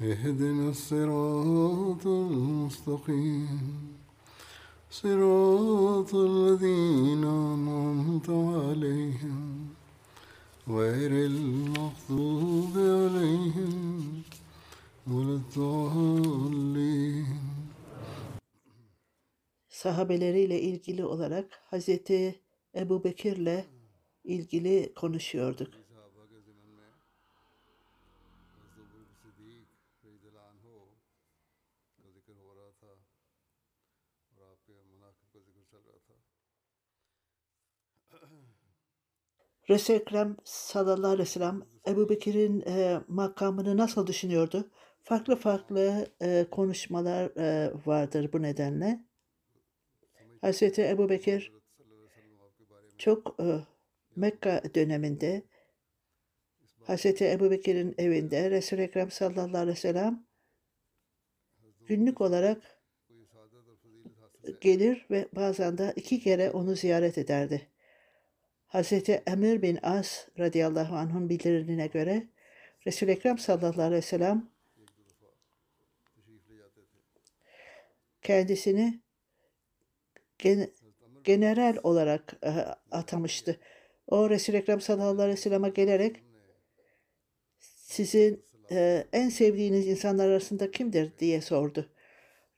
اهدنا الصراط المستقيم صراط الذين أنعمت عليهم غير المغضوب عليهم ولا الضالين sahabeleriyle ilgili olarak Hazreti Ebu Bekir'le ilgili konuşuyorduk. Resul Ekrem sallallahu aleyhi ve sellem Ebu Bekir'in e, makamını nasıl düşünüyordu? Farklı farklı e, konuşmalar e, vardır bu nedenle. Hazreti Ebu Bekir çok e, Mekka döneminde Hazreti Ebu Bekir'in evinde Resul-i Ekrem sallallahu aleyhi ve sellem günlük olarak gelir ve bazen de iki kere onu ziyaret ederdi. Hz. Emir bin As radıyallahu anh'ın bildirildiğine göre Resul-i Ekrem sallallahu aleyhi ve sellem kendisini gen general olarak e, atamıştı. O Resul-i Ekrem sallallahu aleyhi ve sellem'e gelerek sizin e, en sevdiğiniz insanlar arasında kimdir diye sordu.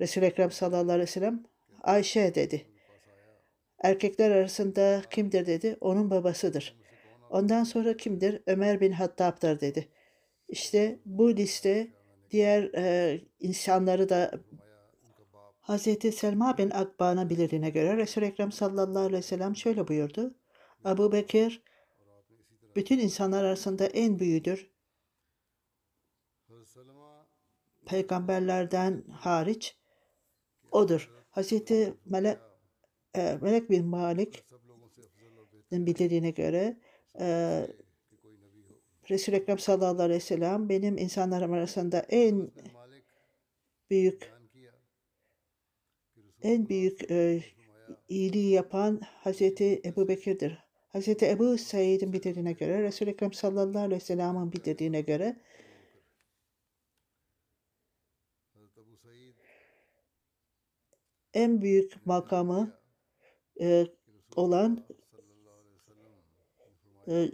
Resul-i Ekrem sallallahu aleyhi ve sellem Ayşe dedi. Erkekler arasında kimdir dedi. Onun babasıdır. Ondan sonra kimdir? Ömer bin Hattab'dır dedi. İşte bu liste diğer e, insanları da Hz. Selma bin Akba'nın bilirliğine göre Resul-i Ekrem sallallahu aleyhi ve sellem şöyle buyurdu. Abu Bekir bütün insanlar arasında en büyüğüdür. Peygamberlerden hariç odur. Hazreti Melek, e, Melek bin Malik bildirdiğine göre e, Resul-i Ekrem sallallahu aleyhi ve sellem benim insanlarım arasında en büyük en büyük e, iyiliği yapan Hazreti Ebu Bekir'dir. Hazreti Ebu Said'in bildirdiğine göre, Resul-i Ekrem sallallahu aleyhi ve sellem'in bildirdiğine göre en büyük makamı e, olan e,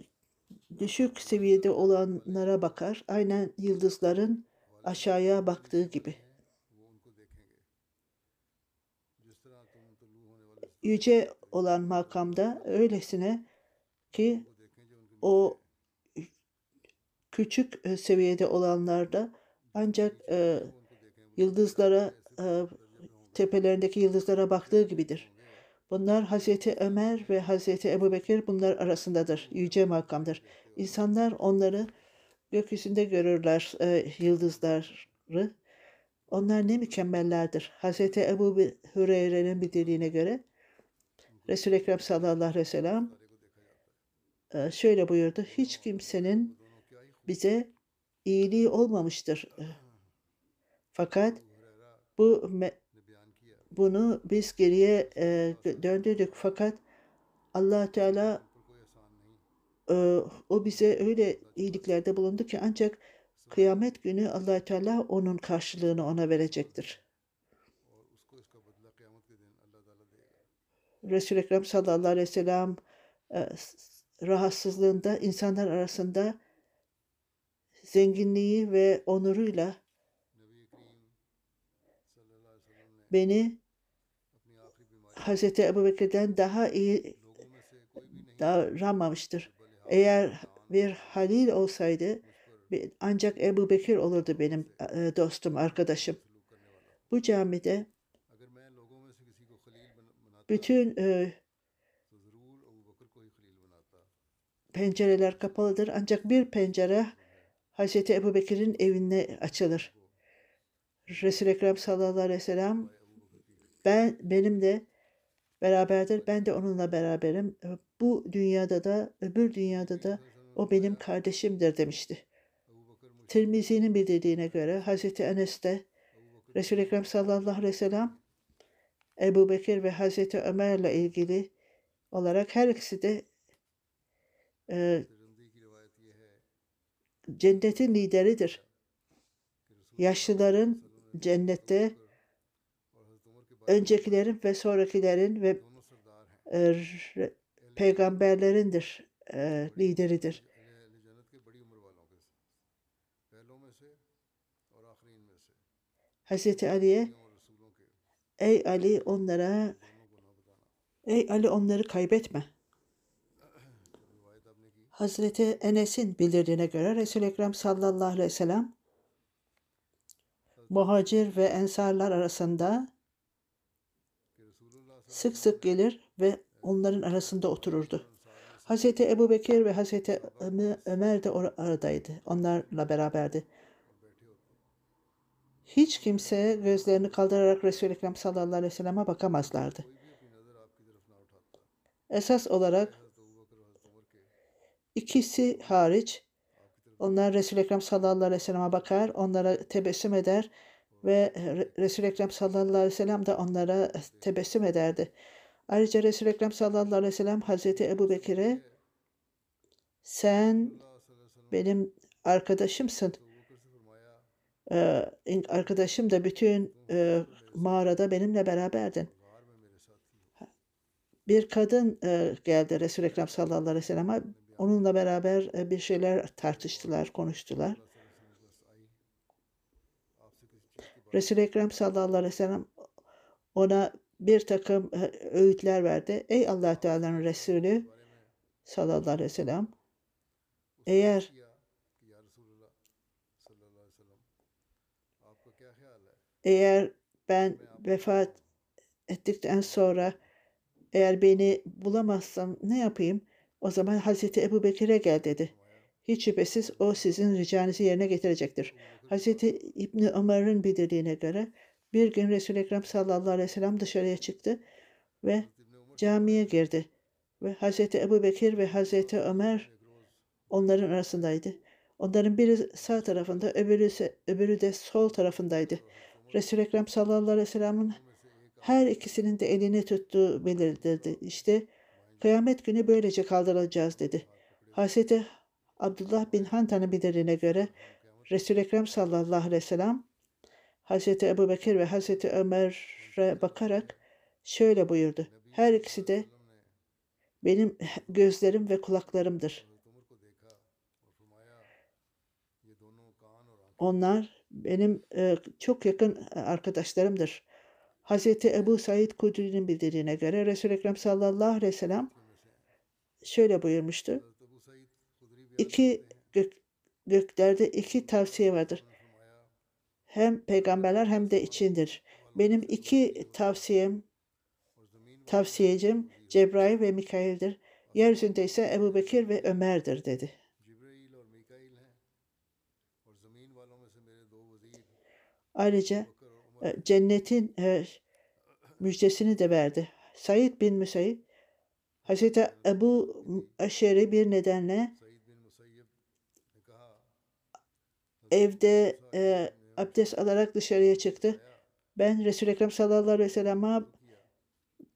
düşük seviyede olanlara bakar. Aynen yıldızların aşağıya baktığı gibi. Yüce olan makamda öylesine ki o küçük e, seviyede olanlarda ancak e, yıldızlara e, tepelerindeki yıldızlara baktığı gibidir. Bunlar Hazreti Ömer ve Hazreti Ebu Bekir bunlar arasındadır. Yüce makamdır. İnsanlar onları gökyüzünde görürler e, yıldızları. Onlar ne mükemmellerdir. Hazreti Ebu Hüreyre'nin bildirdiğine göre Resul-i Ekrem sallallahu aleyhi ve sellem e, şöyle buyurdu. Hiç kimsenin bize iyiliği olmamıştır. Fakat bu me- bunu biz geriye e, döndürdük fakat allah Teala e, o bize öyle iyiliklerde bulundu ki ancak kıyamet günü allah Teala onun karşılığını ona verecektir. Resul Ekrem sallallahu aleyhi ve sellem e, rahatsızlığında insanlar arasında zenginliği ve onuruyla beni Hz. Hazreti Ebubekir'den daha iyi davranmamıştır. Eğer bir halil olsaydı ancak Ebu Bekir olurdu benim e, dostum, arkadaşım. Bu camide bütün e, pencereler kapalıdır. Ancak bir pencere Hz. Ebu Bekir'in evine açılır. Resul-i Ekrem sallallahu aleyhi ve sellem ben, benim de beraberdir. Ben de onunla beraberim. Bu dünyada da öbür dünyada da o benim kardeşimdir demişti. Tirmizi'nin bildirdiğine göre Hazreti Enes de Resul-i Ekrem sallallahu aleyhi ve sellem Ebu Bekir ve Hazreti Ömer'le ilgili olarak her ikisi de e, cennetin lideridir. Yaşlıların cennette öncekilerin ve sonrakilerin ve e, peygamberlerindir, e, lideridir. Hazreti Ali'ye ey Ali onlara ey Ali onları kaybetme. Hazreti Enes'in bildirdiğine göre Resul-i Ekrem sallallahu aleyhi ve sellem muhacir ve ensarlar arasında sık sık gelir ve onların arasında otururdu. Hz. Ebu Bekir ve Hz. Ömer de aradaydı. Onlarla beraberdi. Hiç kimse gözlerini kaldırarak Resul-i Ekrem sallallahu aleyhi ve selleme bakamazlardı. Esas olarak ikisi hariç onlar Resul-i Ekrem sallallahu aleyhi ve selleme bakar, onlara tebessüm eder ve e, Resul-i Ekrem sallallahu aleyhi ve sellem de onlara e, tebessüm ederdi. Ayrıca Resul-i Ekrem sallallahu aleyhi ve sellem Hazreti Ebu Bekir'e sen benim arkadaşımsın. Ee, arkadaşım da bütün e, mağarada benimle beraberdin. Bir kadın e, geldi Resul-i Ekrem sallallahu aleyhi ve sellem'e. Onunla beraber e, bir şeyler tartıştılar, konuştular. Resul-i Ekrem sallallahu aleyhi ve sellem ona bir takım e, öğütler verdi. Ey allah Teala'nın Resulü sallallahu aleyhi ve sellem eğer eğer ben vefat ettikten sonra eğer beni bulamazsam ne yapayım? O zaman Hazreti Ebu Bekir'e gel dedi. Hiç şüphesiz o sizin ricanızı yerine getirecektir. Hazreti İbni Ömer'in bildirdiğine göre bir gün Resul-i Ekrem sallallahu aleyhi ve sellem dışarıya çıktı ve camiye girdi. Ve Hazreti Ebu Bekir ve Hazreti Ömer onların arasındaydı. Onların biri sağ tarafında, öbürü, ise, öbürü de sol tarafındaydı. Resul-i Ekrem sallallahu aleyhi ve sellem'in her ikisinin de elini tuttuğu belirtildi. İşte kıyamet günü böylece kaldırılacağız dedi. Hazreti Abdullah bin Handan'ın bildirdiğine göre Resul-i Ekrem sallallahu aleyhi ve sellem Hazreti Ebu Bekir ve Hazreti Ömer'e bakarak şöyle buyurdu. Her ikisi de benim gözlerim ve kulaklarımdır. Onlar benim e, çok yakın arkadaşlarımdır. Hazreti Ebu Said Kudri'nin bildirdiğine göre Resul-i Ekrem sallallahu aleyhi ve sellem şöyle buyurmuştu iki gök, göklerde iki tavsiye vardır. Hem peygamberler hem de içindir. Benim iki tavsiyem tavsiyecim Cebrail ve Mikail'dir. Yeryüzünde ise Ebu Bekir ve Ömer'dir dedi. Ayrıca e, cennetin e, müjdesini de verdi. Said bin Müseyyib Hazreti Ebu Aşer'i bir nedenle evde e, abdest alarak dışarıya çıktı. Ben Resul-i Ekrem sallallahu aleyhi ve sellem'a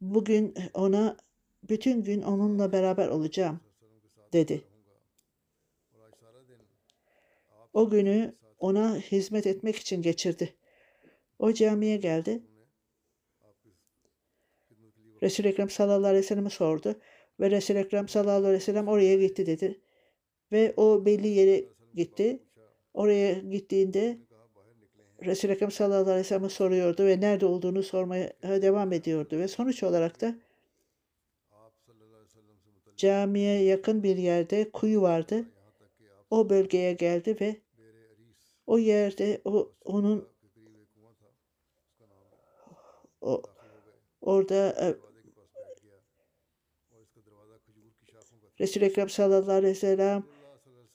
bugün ona bütün gün onunla beraber olacağım dedi. O günü ona hizmet etmek için geçirdi. O camiye geldi. Resul-i Ekrem sallallahu aleyhi ve sellem'e sordu. Ve Resul-i Ekrem sallallahu aleyhi ve sellem oraya gitti dedi. Ve o belli yere gitti. Oraya gittiğinde Resul-i Ekrem sallallahu aleyhi ve sellem'e soruyordu ve nerede olduğunu sormaya devam ediyordu. Ve sonuç olarak da camiye yakın bir yerde kuyu vardı. O bölgeye geldi ve o yerde o onun o, orada e, Resul-i Ekrem sallallahu aleyhi ve sellem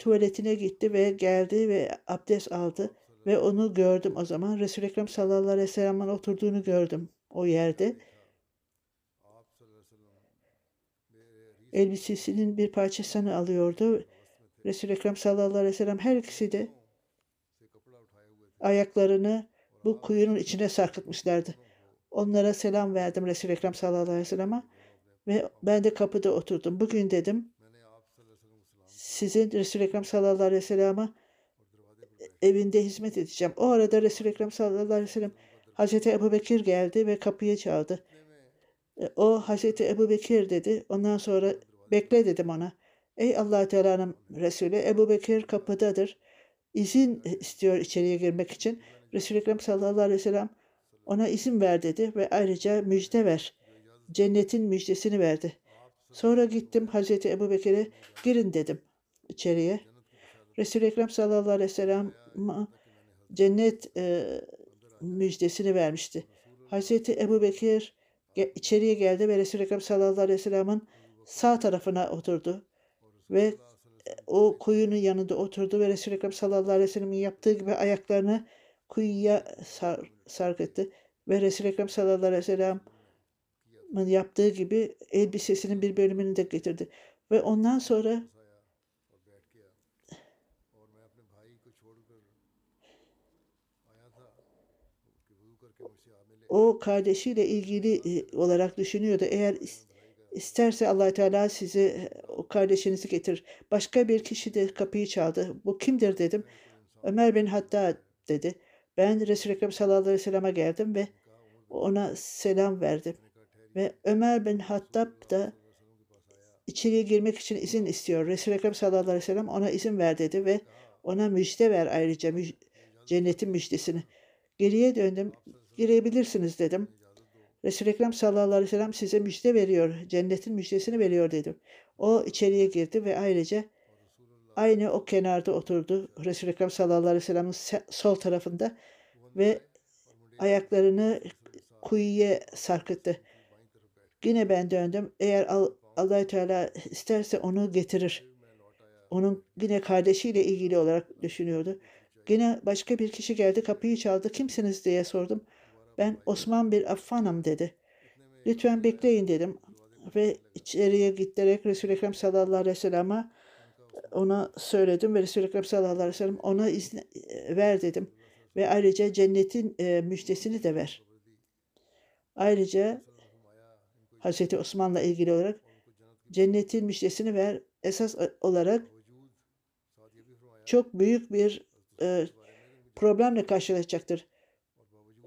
tuvaletine gitti ve geldi ve abdest aldı ve onu gördüm o zaman. Resul-i Ekrem sallallahu aleyhi ve sellem'in oturduğunu gördüm o yerde. Elbisesinin bir parçasını alıyordu. Resul-i Ekrem sallallahu aleyhi ve sellem her ikisi de ayaklarını bu kuyunun içine sarkıtmışlardı. Onlara selam verdim Resul-i Ekrem sallallahu aleyhi ve sellem'e ve ben de kapıda oturdum. Bugün dedim sizin Resul-i Ekrem sallallahu aleyhi ve sellem'e evinde hizmet edeceğim. O arada Resul-i Ekrem sallallahu aleyhi ve sellem Hazreti Ebu Bekir geldi ve kapıyı çaldı. E, o Hazreti Ebu Bekir dedi. Ondan sonra bekle dedim ona. Ey allah Teala'nın Resulü Ebu Bekir kapıdadır. İzin istiyor içeriye girmek için. Resul-i Ekrem sallallahu aleyhi ve sellem ona izin ver dedi ve ayrıca müjde ver. Cennetin müjdesini verdi. Sonra gittim Hazreti Ebu Bekir'e girin dedim içeriye. Resul-i Ekrem sallallahu aleyhi ve sellem cennet e, müjdesini vermişti. Hazreti Ebu Bekir içeriye geldi ve Resul-i Ekrem sallallahu aleyhi ve sellem'in sağ tarafına oturdu. Ve e, o kuyunun yanında oturdu ve Resul-i Ekrem sallallahu aleyhi ve sellem'in yaptığı gibi ayaklarını kuyuya sar, sark. Ve Resul-i Ekrem sallallahu aleyhi ve sellem'in yaptığı gibi elbisesinin bir bölümünü de getirdi. Ve ondan sonra o kardeşiyle ilgili e, olarak düşünüyordu. Eğer is- isterse allah Teala sizi e, o kardeşinizi getirir. Başka bir kişi de kapıyı çaldı. Bu kimdir dedim. Ömer bin Hatta dedi. Ben Resul-i Ekrem sallallahu aleyhi ve sellem'e geldim ve ona selam verdim. Ve Ömer bin Hattab da içeriye girmek için izin istiyor. Resul-i Ekrem sallallahu aleyhi ve sellem ona izin ver dedi ve ona müjde ver ayrıca müj- cennetin müjdesini. Geriye döndüm. Girebilirsiniz dedim. Resul-i Ekrem sallallahu aleyhi ve sellem size müjde veriyor. Cennetin müjdesini veriyor dedim. O içeriye girdi ve ayrıca aynı o kenarda oturdu. Resul-i Ekrem sallallahu aleyhi ve sellem'in se- sol tarafında ve ayaklarını kuyuya sarkıttı. Yine ben döndüm. Eğer Al- allah Teala isterse onu getirir. Onun yine kardeşiyle ilgili olarak düşünüyordu. Yine başka bir kişi geldi kapıyı çaldı. Kimsiniz diye sordum. Ben Osman bir Affan'ım dedi. Lütfen bekleyin dedim. Ve içeriye giderek Resul-i Ekrem sallallahu aleyhi ve sellem'e ona söyledim ve Resul-i Ekrem sallallahu aleyhi ve sellem ona izin e, ver dedim. Ve ayrıca cennetin e, müjdesini de ver. Ayrıca Hazreti Osman'la ilgili olarak cennetin müjdesini ver. Esas olarak çok büyük bir e, problemle karşılaşacaktır.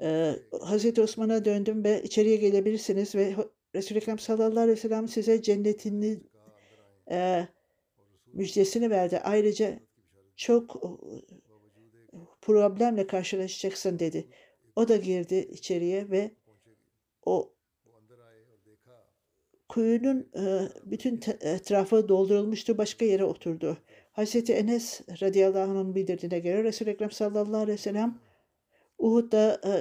E, Hazreti Osman'a döndüm ve içeriye gelebilirsiniz ve Resul-i Ekrem sallallahu aleyhi ve sellem size cennetini e, müjdesini verdi. Ayrıca çok e, problemle karşılaşacaksın dedi. O da girdi içeriye ve o kuyunun e, bütün etrafı doldurulmuştu. Başka yere oturdu. Hazreti Enes radıyallahu anh'ın bildirdiğine göre Resul-i Ekrem sallallahu aleyhi ve sellem Uhud'da e,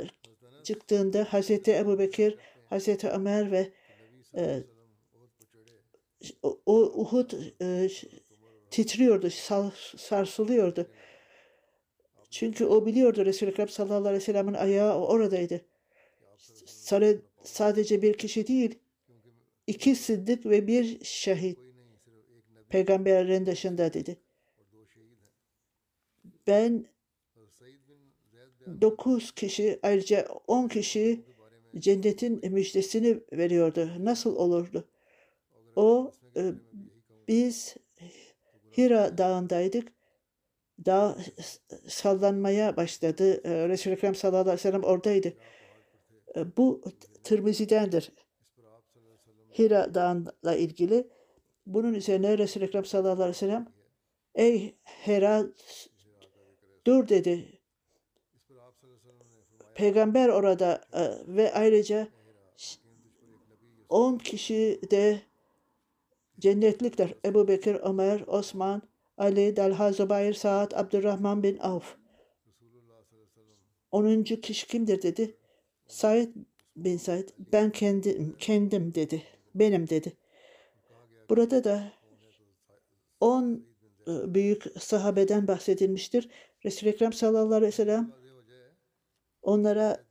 çıktığında Hazreti Ebu Bekir, Hazreti Ömer ve e, o, Uhud e, titriyordu, sar- sarsılıyordu. Çünkü o biliyordu Resul-i Ekrem sallallahu aleyhi ve sellem'in ayağı oradaydı. Sare- Sadece bir kişi değil, iki sıddık ve bir şehit peygamberlerin dışında dedi. Ben dokuz kişi ayrıca on kişi cennetin müjdesini veriyordu. Nasıl olurdu? O e, biz Hira dağındaydık. Dağ sallanmaya başladı. E, Resul-i Ekrem sallallahu aleyhi ve sellem oradaydı. E, Bu Tirmizi'dendir. Hira Dağı'nla ilgili. Bunun üzerine Resul-i Ekrem sallallahu aleyhi ve sellem Ey Hira dur dedi. Peygamber orada e, ve ayrıca 10 kişi de cennetlikler. Ebu Bekir, Ömer, Osman, Ali, Talha, Zübeyir, Saad, Abdurrahman bin Avf. 10. kişi kimdir dedi. Said bin Said ben kendim kendim dedi. Benim dedi. Burada da 10 e, büyük sahabeden bahsedilmiştir. Resul-i Ekrem sallallahu aleyhi ve sellem onlara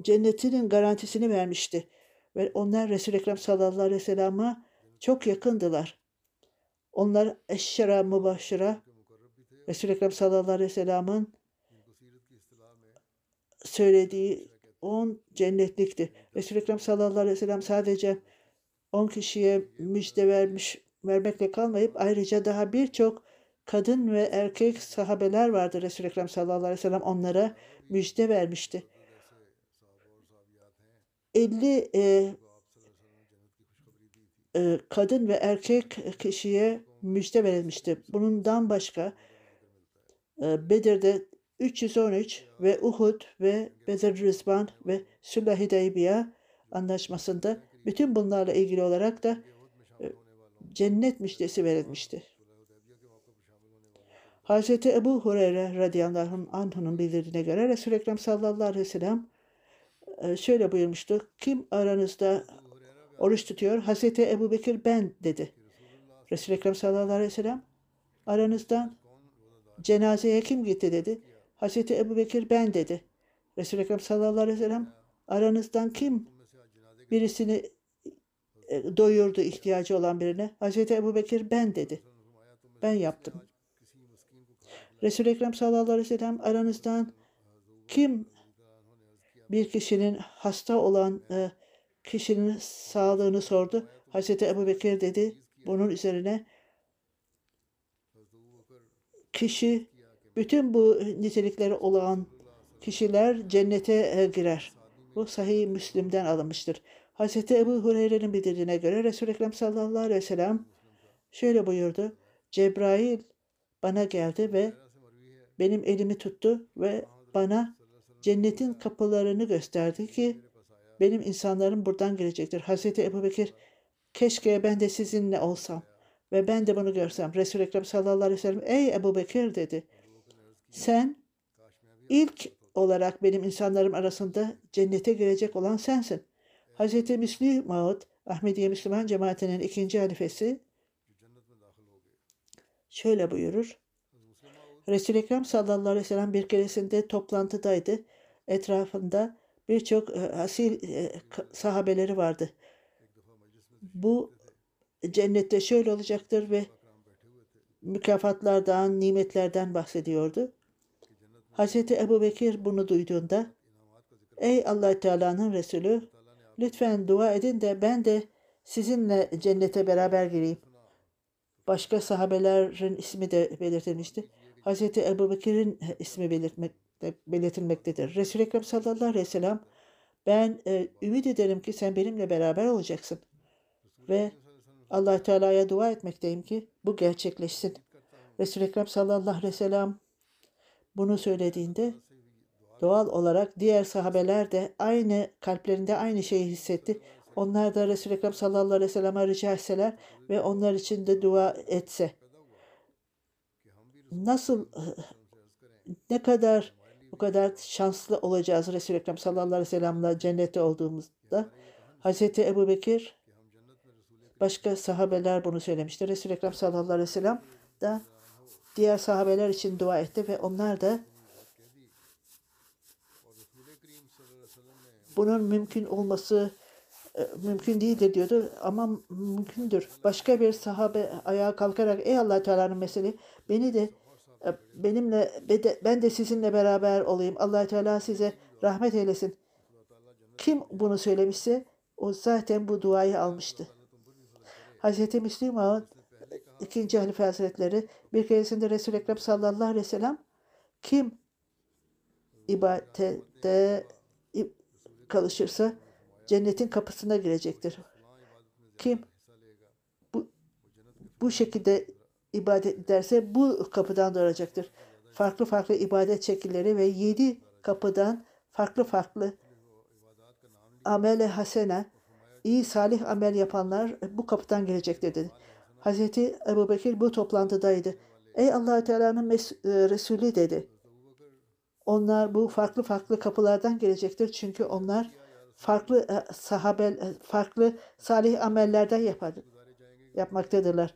cennetinin garantisini vermişti. Ve onlar Resul-i Ekrem sallallahu aleyhi ve sellem'e çok yakındılar. Onlar eşşera mübaşşira Resul-i Ekrem sallallahu aleyhi ve sellem'in söylediği on cennetlikti. Resul-i Ekrem sallallahu aleyhi ve sellem sadece 10 kişiye müjde vermiş vermekle kalmayıp ayrıca daha birçok kadın ve erkek sahabeler vardı Resul-i Ekrem sallallahu aleyhi ve sellem onlara müjde vermişti. 50 e, e, kadın ve erkek kişiye müjde verilmişti. Bundan başka e, Bedir'de 313 ve Uhud ve Bedir Rızvan ve Sülh Hudeybiye anlaşmasında bütün bunlarla ilgili olarak da e, cennet müjdesi verilmişti. Hz. Ebu Hureyre radıyallahu anh'ın bildirdiğine göre Resul-i Ekrem sallallahu aleyhi ve sellem e, şöyle buyurmuştu. Kim aranızda oruç tutuyor? Hz. Ebu Bekir ben dedi. Resul-i Ekrem sallallahu aleyhi ve sellem aranızdan cenazeye kim gitti dedi. Hz. Ebu Bekir ben dedi. Resul-i Ekrem sallallahu aleyhi ve sellem aranızdan kim birisini e, doyurdu ihtiyacı olan birine? Hz. Ebu Bekir ben dedi. Ben yaptım. Resul-i Ekrem sallallahu aleyhi ve sellem aranızdan kim bir kişinin hasta olan e, kişinin sağlığını sordu. Hazreti Ebu Bekir dedi. Bunun üzerine kişi bütün bu nitelikleri olan kişiler cennete e, girer. Bu sahih Müslim'den alınmıştır. Hazreti Ebu Hureyre'nin bildirdiğine göre Resul-i Ekrem sallallahu aleyhi ve sellem şöyle buyurdu. Cebrail bana geldi ve benim elimi tuttu ve bana cennetin kapılarını gösterdi ki benim insanlarım buradan gelecektir. Hazreti Ebu Bekir keşke ben de sizinle olsam ve ben de bunu görsem. Resul-i Ekrem sallallahu aleyhi ve sellem ey Ebu Bekir dedi. Sen ilk olarak benim insanlarım arasında cennete girecek olan sensin. Hazreti Müslim Maud, Ahmediye Müslüman cemaatinin ikinci halifesi şöyle buyurur. Resul-i Ekrem sallallahu aleyhi ve sellem bir keresinde toplantıdaydı. Etrafında birçok e, asil e, sahabeleri vardı. Bu cennette şöyle olacaktır ve mükafatlardan, nimetlerden bahsediyordu. Hazreti Ebu Bekir bunu duyduğunda Ey allah Teala'nın Resulü lütfen dua edin de ben de sizinle cennete beraber gireyim. Başka sahabelerin ismi de belirtilmişti. Hazreti Ebu Bekir'in ismi belirtmekte, belirtilmektedir. Resul-i Ekrem sallallahu aleyhi ve sellem ben e, ümit ederim ki sen benimle beraber olacaksın. Ve allah Teala'ya dua etmekteyim ki bu gerçekleşsin. Resul-i Ekrem sallallahu aleyhi ve sellem bunu söylediğinde doğal olarak diğer sahabeler de aynı kalplerinde aynı şeyi hissetti. Onlar da Resul-i Ekrem sallallahu aleyhi ve sellem'e rica etseler ve onlar için de dua etse. Nasıl ne kadar bu kadar şanslı olacağız Resul-i Ekrem sallallahu aleyhi ve sellem'le cennette olduğumuzda. Hazreti Ebu Bekir başka sahabeler bunu söylemişti. Resul-i Ekrem sallallahu aleyhi ve sellem da diğer sahabeler için dua etti ve onlar da bunun mümkün olması mümkün değildir diyordu ama mümkündür. Başka bir sahabe ayağa kalkarak ey Allah Teala'nın mesele beni de e, benimle ben de sizinle beraber olayım. Allah Teala size rahmet eylesin. Kim bunu söylemişse o zaten bu duayı almıştı. Müslim Ağa'nın ikinci Halife Hazretleri bir keresinde Resul-i Ekrem sallallahu aleyhi ve sellem kim ibadette kalışırsa cennetin kapısına girecektir. Kim bu, bu şekilde ibadet ederse bu kapıdan doğacaktır. Farklı farklı ibadet şekilleri ve yedi kapıdan farklı farklı amele hasene, iyi salih amel yapanlar bu kapıdan gelecektir dedi. Hazreti Ebu Bekir bu toplantıdaydı. Ey allah Teala'nın e, Resulü dedi. Onlar bu farklı farklı kapılardan gelecektir. Çünkü onlar farklı e, sahabel, e, farklı salih amellerden yapar, yapmaktadırlar.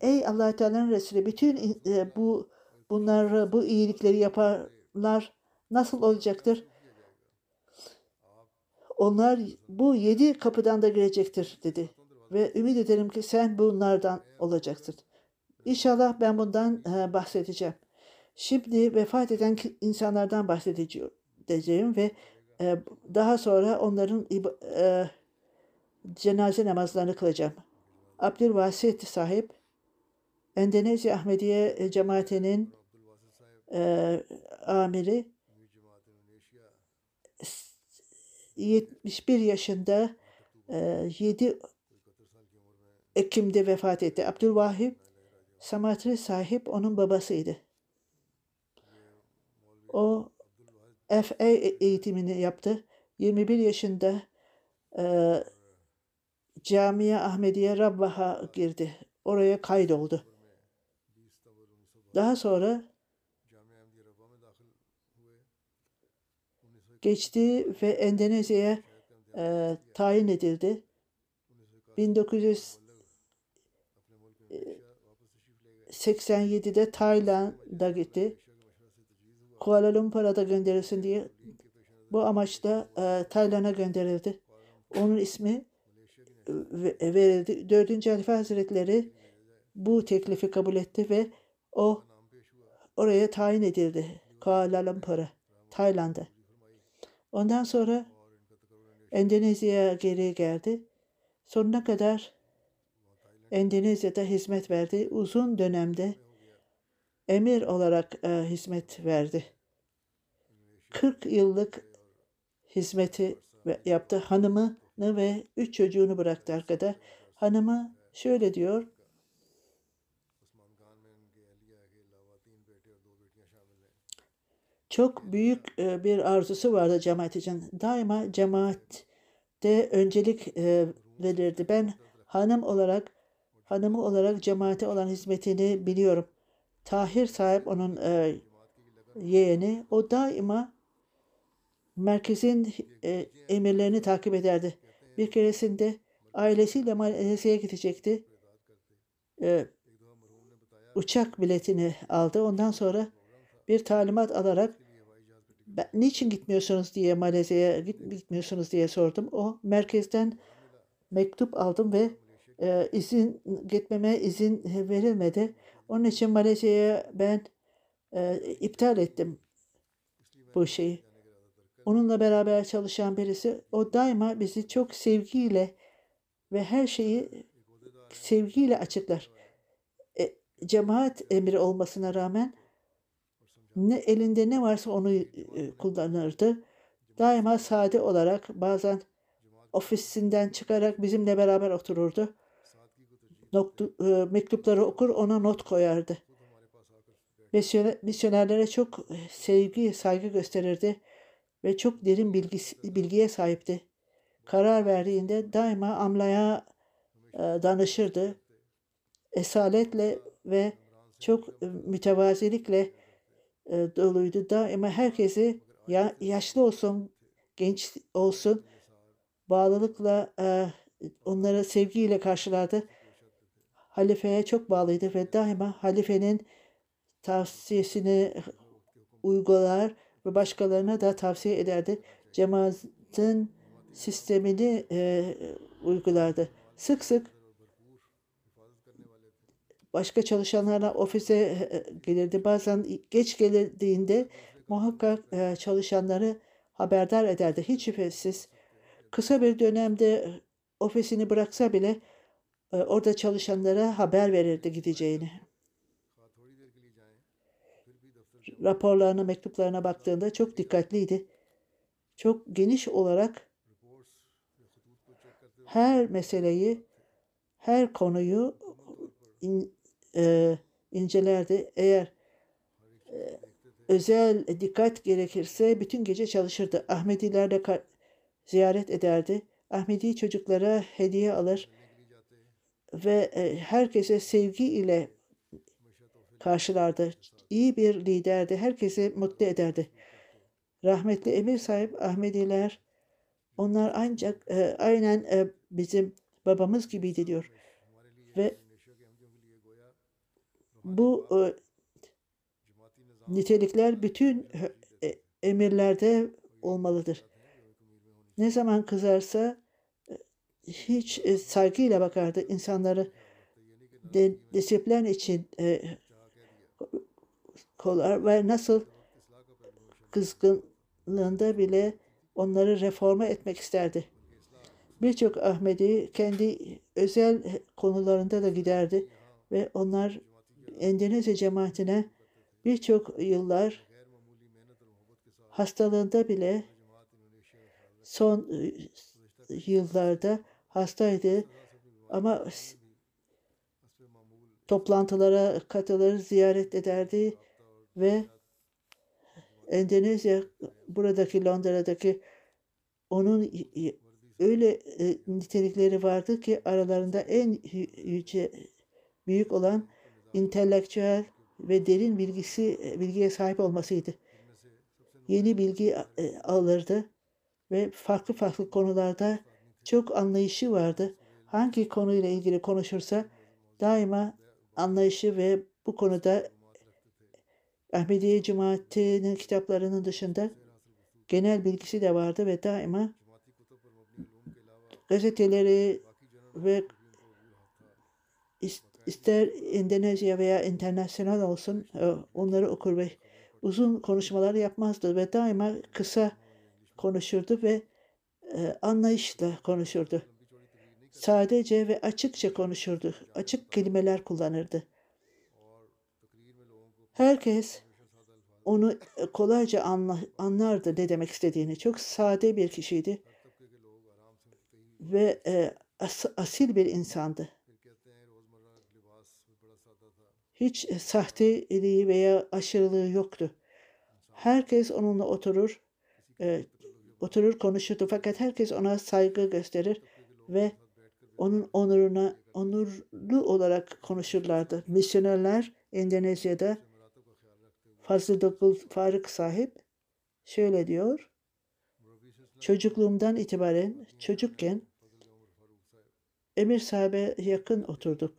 Ey allah Teala'nın Resulü bütün e, bu bunları bu iyilikleri yapanlar nasıl olacaktır? Onlar bu yedi kapıdan da girecektir dedi. Ve ümit ederim ki sen bunlardan olacaksın. İnşallah ben bundan e, bahsedeceğim. Şimdi vefat eden insanlardan bahsedeceğim ve e, daha sonra onların e, cenaze namazlarını kılacağım. Abdülvasit sahip Endonezya Ahmediye e, cemaatinin e, amiri 71 yaşında e, 7 Ekim'de vefat etti. Abdülvahip Samatri sahip onun babasıydı. O FA eğitimini yaptı. 21 yaşında e, Camiye Ahmediye Rabbah'a girdi. Oraya kaydoldu. Daha sonra geçti ve Endonezya'ya e, tayin edildi. 1987'de Tayland'a gitti. Kuala Lumpur'a da gönderilsin diye bu amaçla e, Tayland'a gönderildi. Onun ismi e, ve- verildi. Dördüncü Halife Hazretleri bu teklifi kabul etti ve o oraya tayin edildi. Kuala Lumpur'a, Tayland'a. Ondan sonra Endonezya'ya geri geldi. Sonuna kadar Endonezya'da hizmet verdi. Uzun dönemde emir olarak e, hizmet verdi. 40 yıllık hizmeti yaptı. Hanımını ve üç çocuğunu bıraktı arkada. Hanımı şöyle diyor. Çok büyük e, bir arzusu vardı cemaat için. Daima cemaatte öncelik e, verirdi. Ben hanım olarak hanımı olarak cemaate olan hizmetini biliyorum. Tahir sahip onun e, yeğeni. O daima merkezin emirlerini takip ederdi. Bir keresinde ailesiyle Malezya'ya gidecekti. Uçak biletini aldı. Ondan sonra bir talimat alarak ben, niçin gitmiyorsunuz diye Malezya'ya git- gitmiyorsunuz diye sordum. O merkezden mektup aldım ve e, izin gitmeme izin verilmedi. Onun için Malezya'ya ben e, iptal ettim bu şeyi. Onunla beraber çalışan birisi o daima bizi çok sevgiyle ve her şeyi sevgiyle açıklar. E, cemaat emri olmasına rağmen ne elinde ne varsa onu e, kullanırdı. Daima sade olarak bazen ofisinden çıkarak bizimle beraber otururdu. Noktu, e, mektupları okur ona not koyardı. Misyoner- Misyonerlere çok e, sevgi, saygı gösterirdi ve çok derin bilgisi, bilgiye sahipti. Karar verdiğinde daima amlaya e, danışırdı. Esaletle ve çok e, mütevazilikle e, doluydu. Daima herkesi ya, yaşlı olsun, genç olsun bağlılıkla e, onları sevgiyle karşılardı. Halifeye çok bağlıydı ve daima halifenin tavsiyesini uygular ve başkalarına da tavsiye ederdi. Cemaatin sistemini e, uygulardı. Sık sık başka çalışanlarla ofise e, gelirdi. Bazen geç geldiğinde muhakkak e, çalışanları haberdar ederdi. Hiç şüphesiz kısa bir dönemde ofisini bıraksa bile e, orada çalışanlara haber verirdi gideceğini. Raporlarına, mektuplarına baktığında çok dikkatliydi. Çok geniş olarak her meseleyi, her konuyu in- e, incelerdi. Eğer e, özel dikkat gerekirse bütün gece çalışırdı. Ahmedilerle ziyaret ederdi. Ahmedi çocuklara hediye alır ve e, herkese sevgi ile karşılardı. İyi bir liderdi. Herkesi mutlu ederdi. Rahmetli Emir sahip Ahmediler onlar ancak e, aynen e, bizim babamız gibiydi diyor. Ve bu e, nitelikler bütün e, emirlerde olmalıdır. Ne zaman kızarsa e, hiç saygıyla bakardı insanları de, disiplin için e, kolar ve nasıl kızgınlığında bile onları reforma etmek isterdi. Birçok Ahmedi kendi özel konularında da giderdi ve onlar Endonezya cemaatine birçok yıllar hastalığında bile son e, yıllarda hastaydı. Ama toplantılara katılır, ziyaret ederdi ve Endonezya buradaki Londra'daki onun öyle e, nitelikleri vardı ki aralarında en yüce büyük olan entelektüel ve derin bilgisi bilgiye sahip olmasıydı. Yeni bilgi e, alırdı ve farklı farklı konularda çok anlayışı vardı. Hangi konuyla ilgili konuşursa daima anlayışı ve bu konuda Ahmediye Cemaati'nin kitaplarının dışında genel bilgisi de vardı ve daima gazeteleri ve ister Endonezya veya internasyonel olsun e, onları okur ve uzun konuşmalar yapmazdı ve daima kısa konuşurdu ve e, anlayışla konuşurdu. Sadece ve açıkça konuşurdu. Açık kelimeler kullanırdı. Herkes onu e, kolayca anla, anlardı ne demek istediğini. Çok sade bir kişiydi ve e, as, asil bir insandı. Hiç e, sahteliği veya aşırılığı yoktu. Herkes onunla oturur, e, oturur konuşurdu. Fakat herkes ona saygı gösterir ve onun onuruna onurlu olarak konuşurlardı. Misyonerler Endonezya'da Fazıl Dokul Faruk sahip şöyle diyor. Çocukluğumdan itibaren çocukken Emir sahibe yakın oturduk.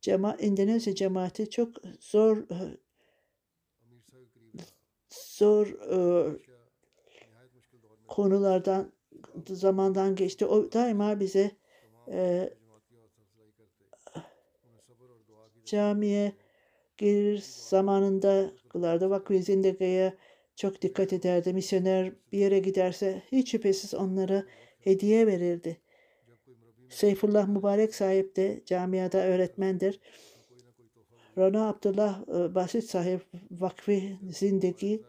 Cema Endonezya cemaati çok zor zor e, konulardan zamandan geçti. O daima bize e, camiye gelir zamanında kılardı. Vakfı Zindege'ye çok dikkat ederdi. Misyoner bir yere giderse hiç şüphesiz onlara hediye verirdi. Seyfullah Mübarek sahip de camiada öğretmendir. Rana Abdullah e, Basit sahip Vakfı Zindegi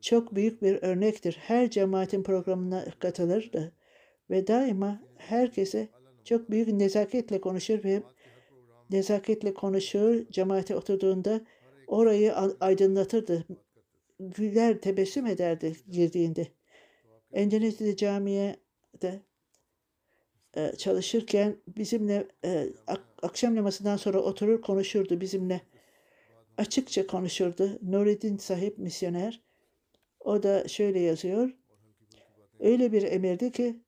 çok büyük bir örnektir. Her cemaatin programına katılırdı ve daima herkese çok büyük nezaketle konuşur ve nezaketle konuşur. Cemaate oturduğunda orayı aydınlatırdı. Güler, tebessüm ederdi girdiğinde. Endonezya'da camiye de e, çalışırken bizimle e, akşam namazından sonra oturur konuşurdu bizimle. Açıkça konuşurdu. Nureddin sahip misyoner. O da şöyle yazıyor. Öyle bir emirdi ki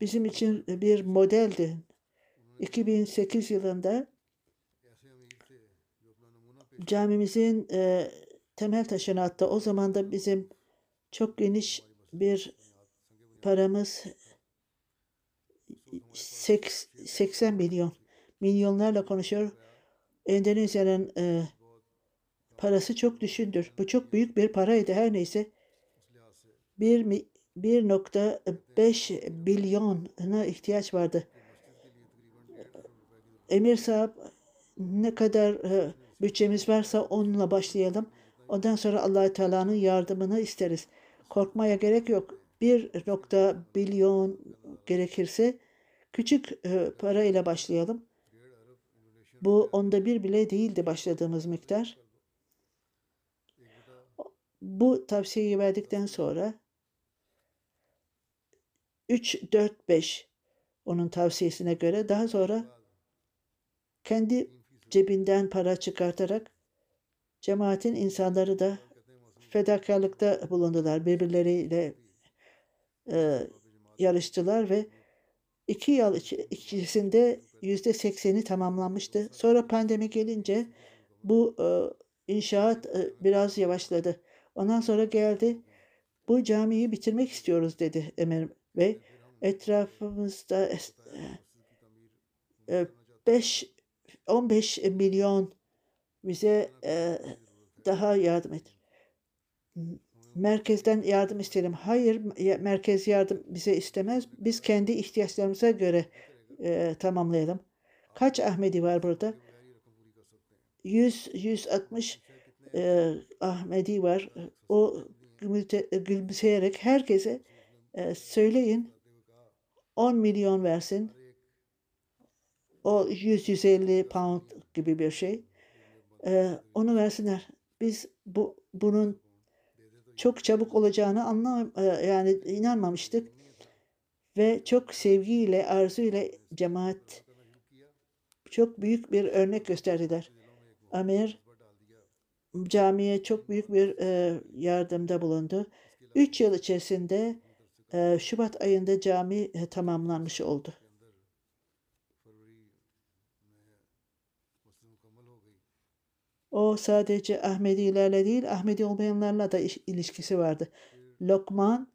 bizim için bir modeldi. 2008 yılında camimizin e, temel taşını attı. O zaman da bizim çok geniş bir paramız 80 milyon milyonlarla konuşuyor. Endonezya'nın e, parası çok düşündür. Bu çok büyük bir paraydı her neyse. 1.5 milyona ihtiyaç vardı. Emir sahip ne kadar e, bütçemiz varsa onunla başlayalım. Ondan sonra allah Teala'nın yardımını isteriz. Korkmaya gerek yok. Bir nokta milyon gerekirse küçük e, para ile başlayalım. Bu onda bir bile değildi başladığımız miktar. Bu tavsiyeyi verdikten sonra 3, 4, 5 onun tavsiyesine göre daha sonra kendi cebinden para çıkartarak cemaatin insanları da fedakarlıkta bulundular. Birbirleriyle e, yarıştılar ve iki yıl içerisinde yüzde sekseni tamamlanmıştı. Sonra pandemi gelince bu e, inşaat e, biraz yavaşladı. Ondan sonra geldi. Bu camiyi bitirmek istiyoruz dedi Emir Bey. Etrafımızda es- e, 5 15 milyon bize e, daha yardım et. Merkezden yardım isterim. Hayır, merkez yardım bize istemez. Biz kendi ihtiyaçlarımıza göre e, tamamlayalım. Kaç Ahmedi var burada? 100 160 e, Ahmedi var. O gülümse- gülümseyerek herkese e, söyleyin 10 milyon versin. O 100-150 pound gibi bir şey. E, onu versinler. Biz bu bunun çok çabuk olacağını anlam e, yani inanmamıştık ve çok sevgiyle, arzuyla cemaat çok büyük bir örnek gösterdiler. Amir camiye çok büyük bir e, yardımda bulundu. Üç yıl içerisinde e, Şubat ayında cami e, tamamlanmış oldu. O sadece Ahmedilerle değil, Ahmedi olmayanlarla da ilişkisi vardı. Lokman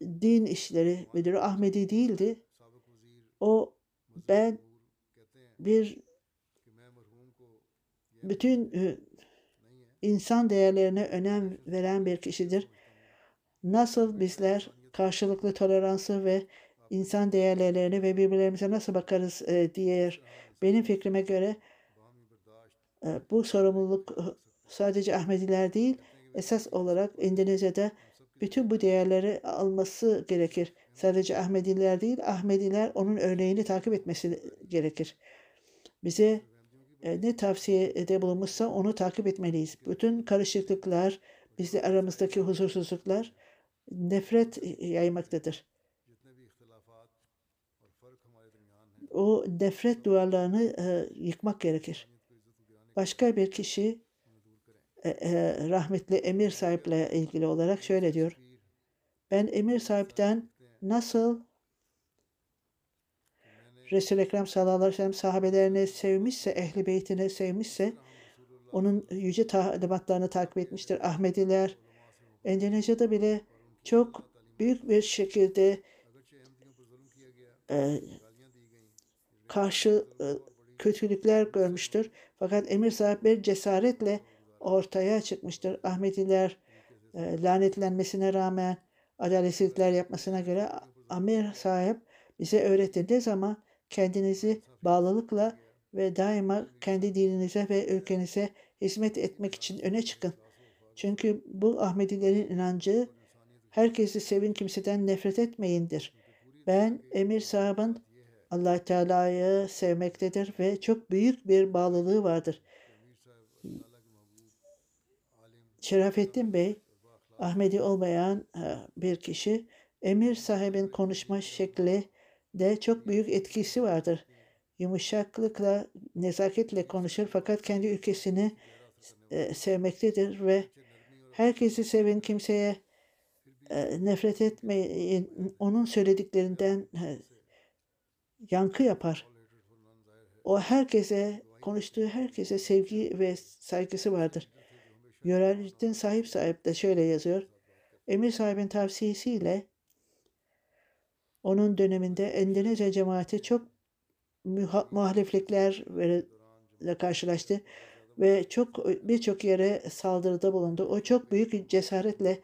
din işleri müdürü Ahmedi değildi. O ben bir bütün e, insan değerlerine önem veren bir kişidir. Nasıl bizler karşılıklı toleransı ve insan değerlerini ve birbirlerimize nasıl bakarız e, diğer benim fikrime göre e, bu sorumluluk e, sadece Ahmediler değil esas olarak Endonezya'da bütün bu değerleri alması gerekir. Sadece Ahmediler değil Ahmediler onun örneğini takip etmesi gerekir. Bize e, ne tavsiyede bulunmuşsa onu takip etmeliyiz. Bütün karışıklıklar, bizde aramızdaki huzursuzluklar nefret yaymaktadır. O nefret duvarlarını e, yıkmak gerekir. Başka bir kişi e, e, rahmetli Emir sahiple ilgili olarak şöyle diyor. Ben Emir sahipten nasıl Resul-i Ekrem sallallahu aleyhi ve sellem sahabelerini sevmişse, ehli beytini sevmişse, onun yüce talimatlarını takip etmiştir. Ahmediler, Endonezya'da bile çok büyük bir şekilde e, karşı e, kötülükler görmüştür. Fakat Emir sahip bir cesaretle ortaya çıkmıştır. Ahmediler e, lanetlenmesine rağmen adaletsizlikler yapmasına göre Amir sahip bize öğretti. Ne zaman kendinizi bağlılıkla ve daima kendi dininize ve ülkenize hizmet etmek için öne çıkın. Çünkü bu Ahmedilerin inancı herkesi sevin kimseden nefret etmeyindir. Ben Emir sahibin allah Teala'yı sevmektedir ve çok büyük bir bağlılığı vardır. Şerafettin Bey, Ahmedi olmayan e, bir kişi, emir sahibin konuşma şekli de çok büyük etkisi vardır. Yumuşaklıkla, nezaketle konuşur fakat kendi ülkesini e, sevmektedir ve herkesi sevin kimseye e, nefret etmeyin. Onun söylediklerinden yankı yapar. O herkese, konuştuğu herkese sevgi ve saygısı vardır. Yörellikten sahip sahip de şöyle yazıyor. Emir sahibin tavsiyesiyle onun döneminde Endonezya cemaati çok muha- muhalifliklerle karşılaştı ve çok birçok yere saldırıda bulundu. O çok büyük cesaretle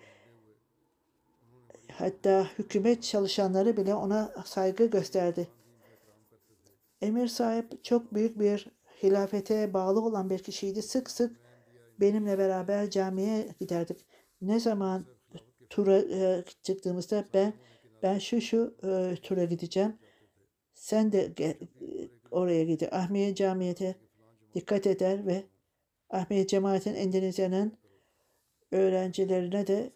hatta hükümet çalışanları bile ona saygı gösterdi. Emir sahip çok büyük bir hilafete bağlı olan bir kişiydi. Sık sık benimle beraber camiye giderdik. Ne zaman tura e, çıktığımızda ben ben şu şu e, tura gideceğim. Sen de ge- oraya gidi. Ahmiye Camii'de dikkat eder ve Ahmet Cemaat'in Endonezya'nın öğrencilerine de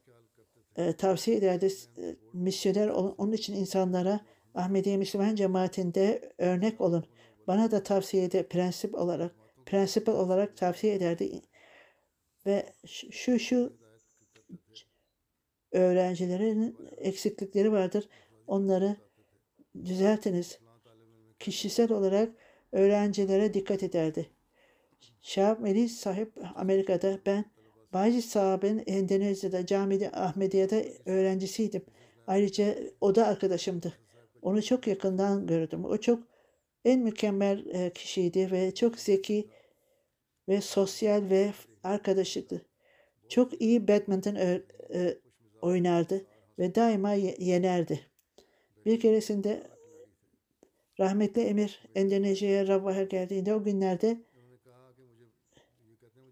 e, tavsiye ederdi. E, misyoner. Onun için insanlara Ahmediye Müslüman cemaatinde örnek olun. Bana da tavsiye eder prensip olarak prensip olarak tavsiye ederdi. Ve şu şu öğrencilerin eksiklikleri vardır. Onları düzeltiniz. Kişisel olarak öğrencilere dikkat ederdi. Şahap Melih sahip Amerika'da ben Bayezid sahabenin Endonezya'da camide Ahmediye'de öğrencisiydim. Ayrıca o da arkadaşımdı. Onu çok yakından gördüm. O çok en mükemmel e, kişiydi ve çok zeki ve sosyal ve arkadaşlıktı. Çok iyi badminton e, oynardı ve daima yenerdi. Bir keresinde rahmetli Emir Endonezya'ya Rabah'a geldiğinde o günlerde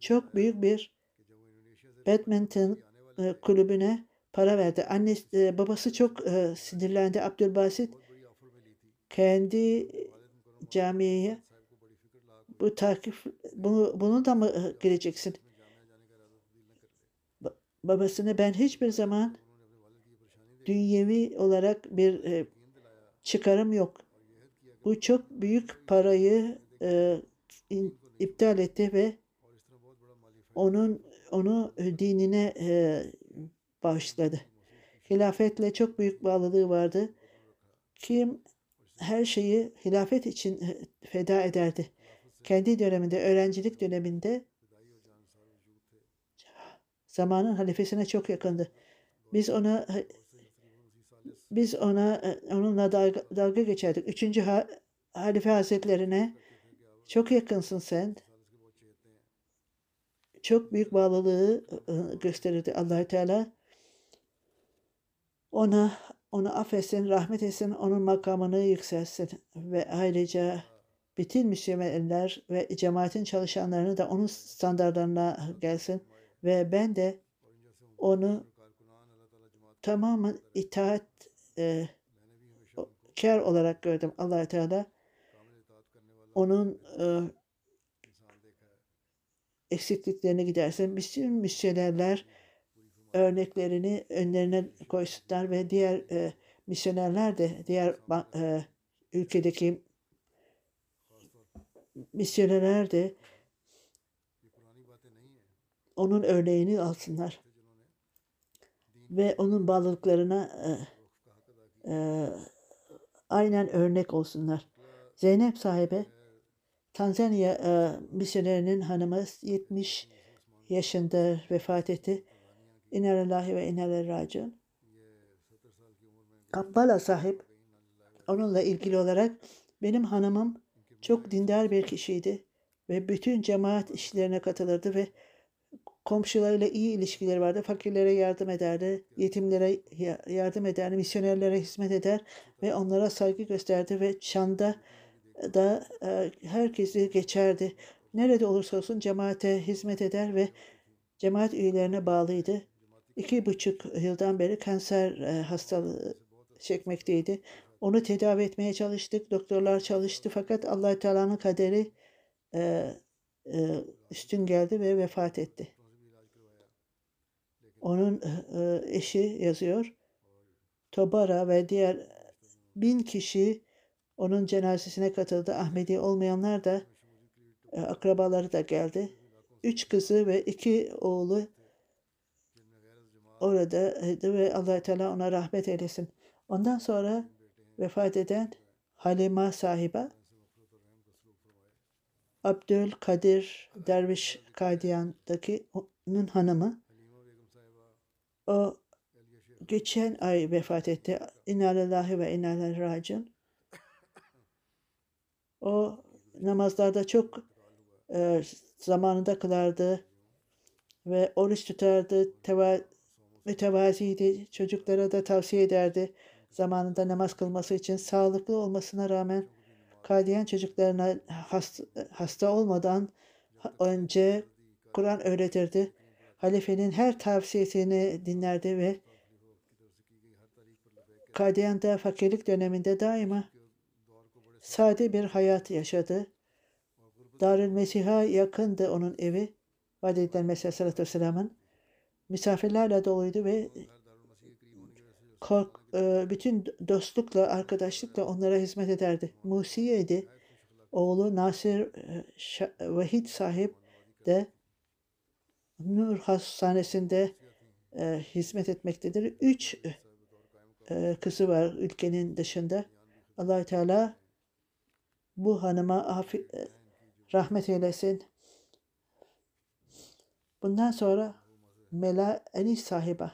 çok büyük bir badminton e, kulübüne para verdi. Annesi, babası çok sinirlendi. Abdülbasit kendi camiye bu takip bunu bunu da mı gireceksin? Babasını ben hiçbir zaman dünyevi olarak bir e, çıkarım yok. Bu çok büyük parayı e, in, iptal etti ve onun onu dinine e, bağışladı. Hilafetle çok büyük bağlılığı vardı. Kim her şeyi hilafet için feda ederdi. Kendi döneminde, öğrencilik döneminde zamanın halifesine çok yakındı. Biz ona biz ona onunla dalga, dalga geçerdik. Üçüncü ha, halife hazretlerine çok yakınsın sen. Çok büyük bağlılığı gösterirdi allah Teala. Ona onu affetsin, rahmet etsin, onun makamını yükselsin ve ayrıca bütün Müslümanlar ve cemaatin çalışanlarını da onun standartlarına gelsin ve ben de onu tamamen itaat e, kar olarak gördüm allah Teala. Onun e, eksikliklerini gidersin. Bütün misyonerler örneklerini önlerine koysunlar ve diğer e, misyonerler de diğer e, ülkedeki misyonerler de onun örneğini alsınlar ve onun bağlılıklarına e, e, aynen örnek olsunlar. Zeynep sahibi Tanzanya e, misyonerinin hanımı 70 yaşında vefat etti. İnalillahi ve inalel raciun. Kampala sahip onunla ilgili olarak benim hanımım çok dindar bir kişiydi ve bütün cemaat işlerine katılırdı ve komşularıyla iyi ilişkileri vardı. Fakirlere yardım ederdi, yetimlere yardım ederdi, misyonerlere hizmet eder ve onlara saygı gösterdi ve Çan'da da e, herkesi geçerdi. Nerede olursa olsun cemaate hizmet eder ve cemaat üyelerine bağlıydı. İki buçuk yıldan beri kanser e, hastalığı çekmekteydi. Onu tedavi etmeye çalıştık. Doktorlar çalıştı fakat allah Teala'nın kaderi e, e, üstün geldi ve vefat etti. Onun eşi yazıyor. Tobara ve diğer bin kişi onun cenazesine katıldı. Ahmedi olmayanlar da akrabaları da geldi. Üç kızı ve iki oğlu oradaydı ve allah Teala ona rahmet eylesin. Ondan sonra vefat eden Halima sahibe Abdülkadir Derviş Kadiyan'daki onun hanımı o geçen ay vefat etti. İnalillahi ve inalel racun. O namazlarda çok e, zamanında kılardı ve oruç tutardı, teva, mütevaziydi. Çocuklara da tavsiye ederdi zamanında namaz kılması için sağlıklı olmasına rağmen Kadiyen çocuklarına hasta, hasta olmadan önce Kur'an öğretirdi. Halifenin her tavsiyesini dinlerdi ve Kadiyan'da fakirlik döneminde daima sade bir hayat yaşadı. Darül Mesih'a yakındı onun evi vaat edilen Mesih Aleyhisselatü Vesselam'ın misafirlerle doluydu ve kork, e, bütün dostlukla, arkadaşlıkla onlara hizmet ederdi. Musiye'ydi. Oğlu Nasir e, Vahid sahip de Nur Hastanesi'nde e, hizmet etmektedir. Üç kızı var ülkenin dışında. allah Teala bu hanıma rahmet eylesin. Bundan sonra Mela Enis sahiba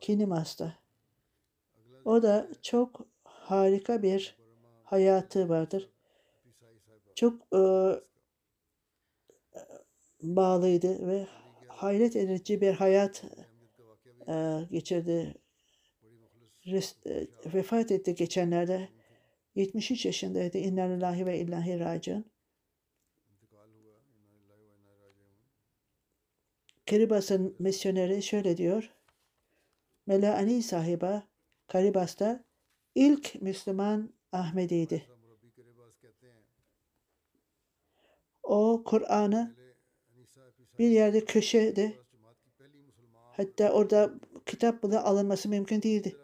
Kinimas'ta. O da çok harika bir hayatı vardır. Çok e, bağlıydı ve hayret edici bir hayat e, geçirdi. Res- e, vefat etti geçenlerde. 73 yaşındaydı. İnna lillahi ve illahi raciun. Karibas'ın misyoneri şöyle diyor. Melaani sahiba Karibas'ta ilk Müslüman Ahmedi'ydi. O Kur'an'ı bir yerde köşede hatta orada kitap bile alınması mümkün değildi.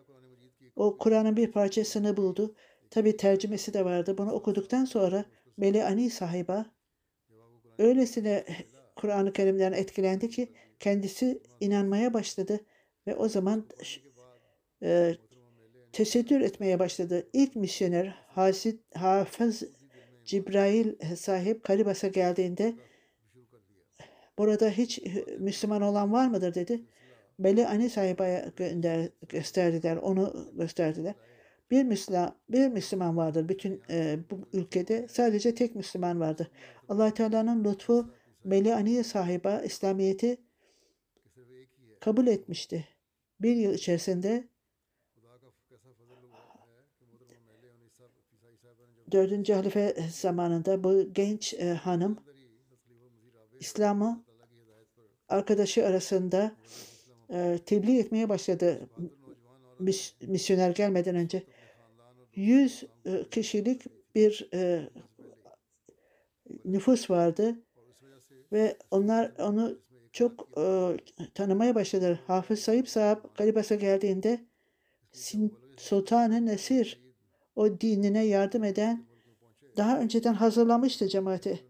O Kur'an'ın bir parçasını buldu. Tabi tercümesi de vardı. Bunu okuduktan sonra Melaani sahiba öylesine Kur'an-ı Kerim'den etkilendi ki kendisi inanmaya başladı ve o zaman e, tesettür etmeye başladı. İlk misyoner Hasid, Hafız Cibrail sahip Karibas'a geldiğinde burada hiç Müslüman olan var mıdır dedi. Beli Ani sahibaya gönder, gösterdiler, onu gösterdiler. Bir Müslüman, bir Müslüman vardır bütün e, bu ülkede. Sadece tek Müslüman vardır. allah Teala'nın lütfu Beli Aniye sahiba İslamiyet'i kabul etmişti. Bir yıl içerisinde dördüncü halife zamanında bu genç e, hanım İslam'ı arkadaşı arasında e, tebliğ etmeye başladı mis, misyoner gelmeden önce. Yüz e, kişilik bir e, nüfus vardı ve onlar onu çok e, tanımaya başladılar. Hafız Sayıp Sahab Garibas'a geldiğinde Sultan-ı Nesir o dinine yardım eden daha önceden hazırlamıştı cemaati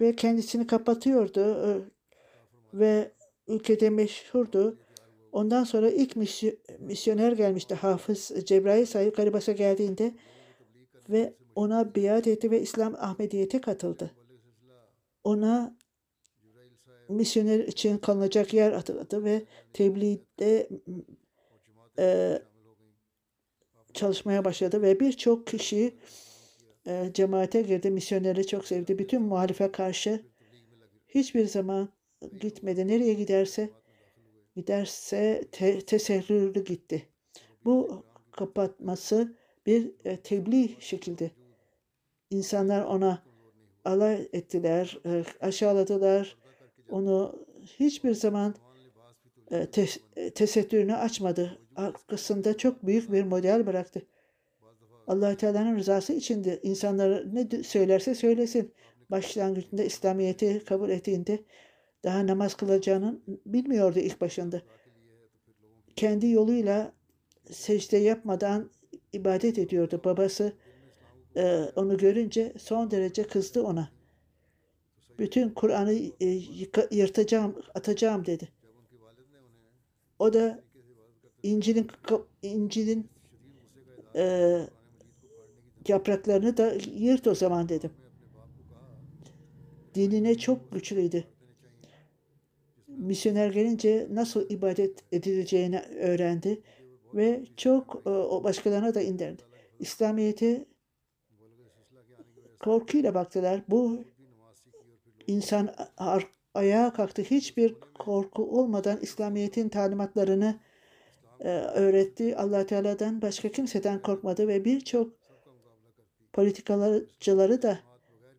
ve kendisini kapatıyordu e, ve ülkede meşhurdu. Ondan sonra ilk misyoner gelmişti. Hafız Cebrail sahip Garibas'a geldiğinde ve ona biat etti ve İslam Ahmediyete katıldı. Ona misyoner için kalınacak yer atadı ve tebliğde e, çalışmaya başladı ve birçok kişi e, cemaate girdi. Misyoneri çok sevdi. Bütün muhalife karşı hiçbir zaman gitmedi. Nereye giderse giderse te, teserrürlü gitti. Bu kapatması bir e, tebliğ şekilde. İnsanlar ona alay ettiler, e, aşağıladılar. Onu hiçbir zaman e, e, tesettürünü açmadı. Arkasında çok büyük bir model bıraktı. allah Teala'nın rızası içinde insanlara ne söylerse söylesin. Başlangıcında İslamiyet'i kabul ettiğinde daha namaz kılacağını bilmiyordu ilk başında. Kendi yoluyla secde yapmadan ibadet ediyordu. Babası e, onu görünce son derece kızdı ona. Bütün Kur'an'ı e, yırtacağım, atacağım dedi. O da İncil'in İncil'in e, yapraklarını da yırt o zaman dedim. Dinine çok güçlüydü. Misyoner gelince nasıl ibadet edileceğini öğrendi ve çok e, o başkalarına da indirdi. İslamiyet'e korkuyla baktılar. Bu insan ayağa kalktı. Hiçbir korku olmadan İslamiyet'in talimatlarını e, öğretti. allah Teala'dan başka kimseden korkmadı ve birçok politikacıları da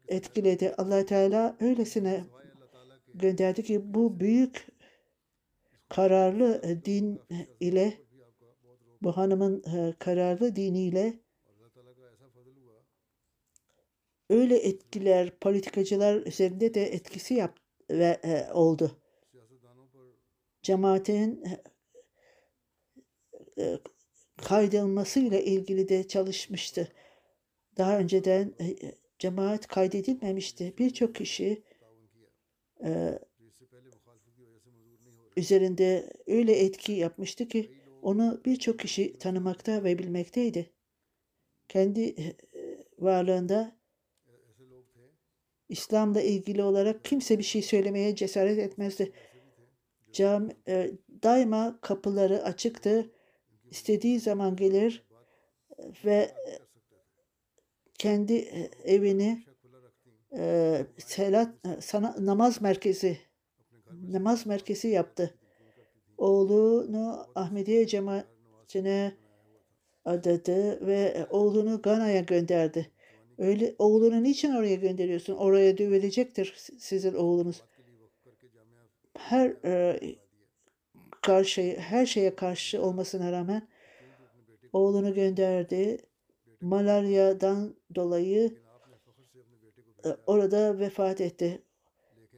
etkiledi. allah Teala öylesine gönderdi ki bu büyük kararlı din ile bu hanımın e, kararlı diniyle öyle etkiler politikacılar üzerinde de etkisi yap ve e, oldu. Cemaatin e, e kaydılmasıyla ilgili de çalışmıştı. Daha önceden e, e, cemaat kaydedilmemişti. Birçok kişi e, üzerinde öyle etki yapmıştı ki onu birçok kişi tanımakta ve bilmekteydi. Kendi e, varlığında İslam'la ilgili olarak kimse bir şey söylemeye cesaret etmezdi. Cam, e, daima kapıları açıktı. İstediği zaman gelir ve kendi evini e, selat, e, sana, namaz merkezi namaz merkezi yaptı. Oğlunu Ahmediye cemaatine adadı ve oğlunu Gana'ya gönderdi. Öyle oğlunu niçin oraya gönderiyorsun? Oraya dövülecektir sizin oğlunuz. Her e, karşı her şeye karşı olmasına rağmen oğlunu gönderdi. Malaryadan dolayı e, orada vefat etti.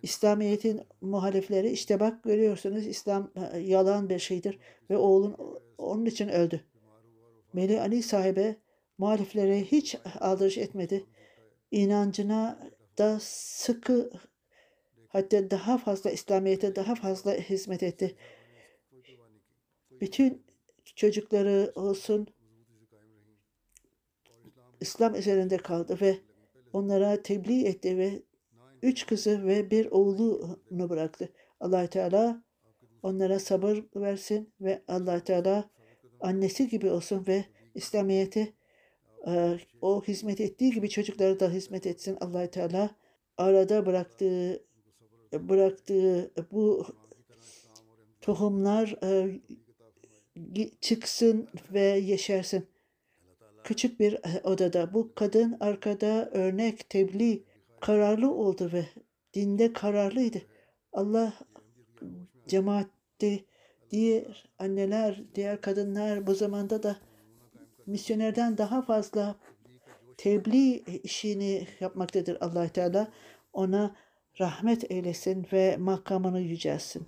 İslamiyet'in muhalifleri işte bak görüyorsunuz İslam e, yalan bir şeydir ve oğlun onun için öldü. Melih Ali sahibe muhaliflere hiç aldırış etmedi. İnancına da sıkı hatta daha fazla İslamiyet'e daha fazla hizmet etti. Bütün çocukları olsun İslam üzerinde kaldı ve onlara tebliğ etti ve üç kızı ve bir oğlunu bıraktı. allah Teala onlara sabır versin ve allah Teala annesi gibi olsun ve İslamiyet'i o hizmet ettiği gibi çocuklara da hizmet etsin allah Teala. Arada bıraktığı bıraktığı bu tohumlar e, çıksın ve yeşersin. Küçük bir e, odada bu kadın arkada örnek, tebliğ, kararlı oldu ve dinde kararlıydı. Allah cemaatte diğer anneler, diğer kadınlar bu zamanda da misyonerden daha fazla tebliğ işini yapmaktadır allah Teala. Ona rahmet eylesin ve makamını yücelsin.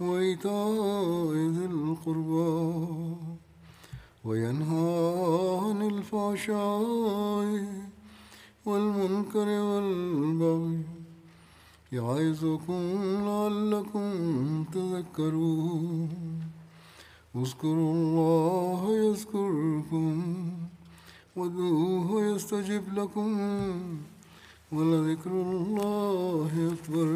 وإيتاء ذي القربى وينهى عن الفحشاء والمنكر والبغي يعظكم لعلكم تذكرون. اذكروا الله يذكركم وادعوه يستجب لكم ولذكر الله أكبر.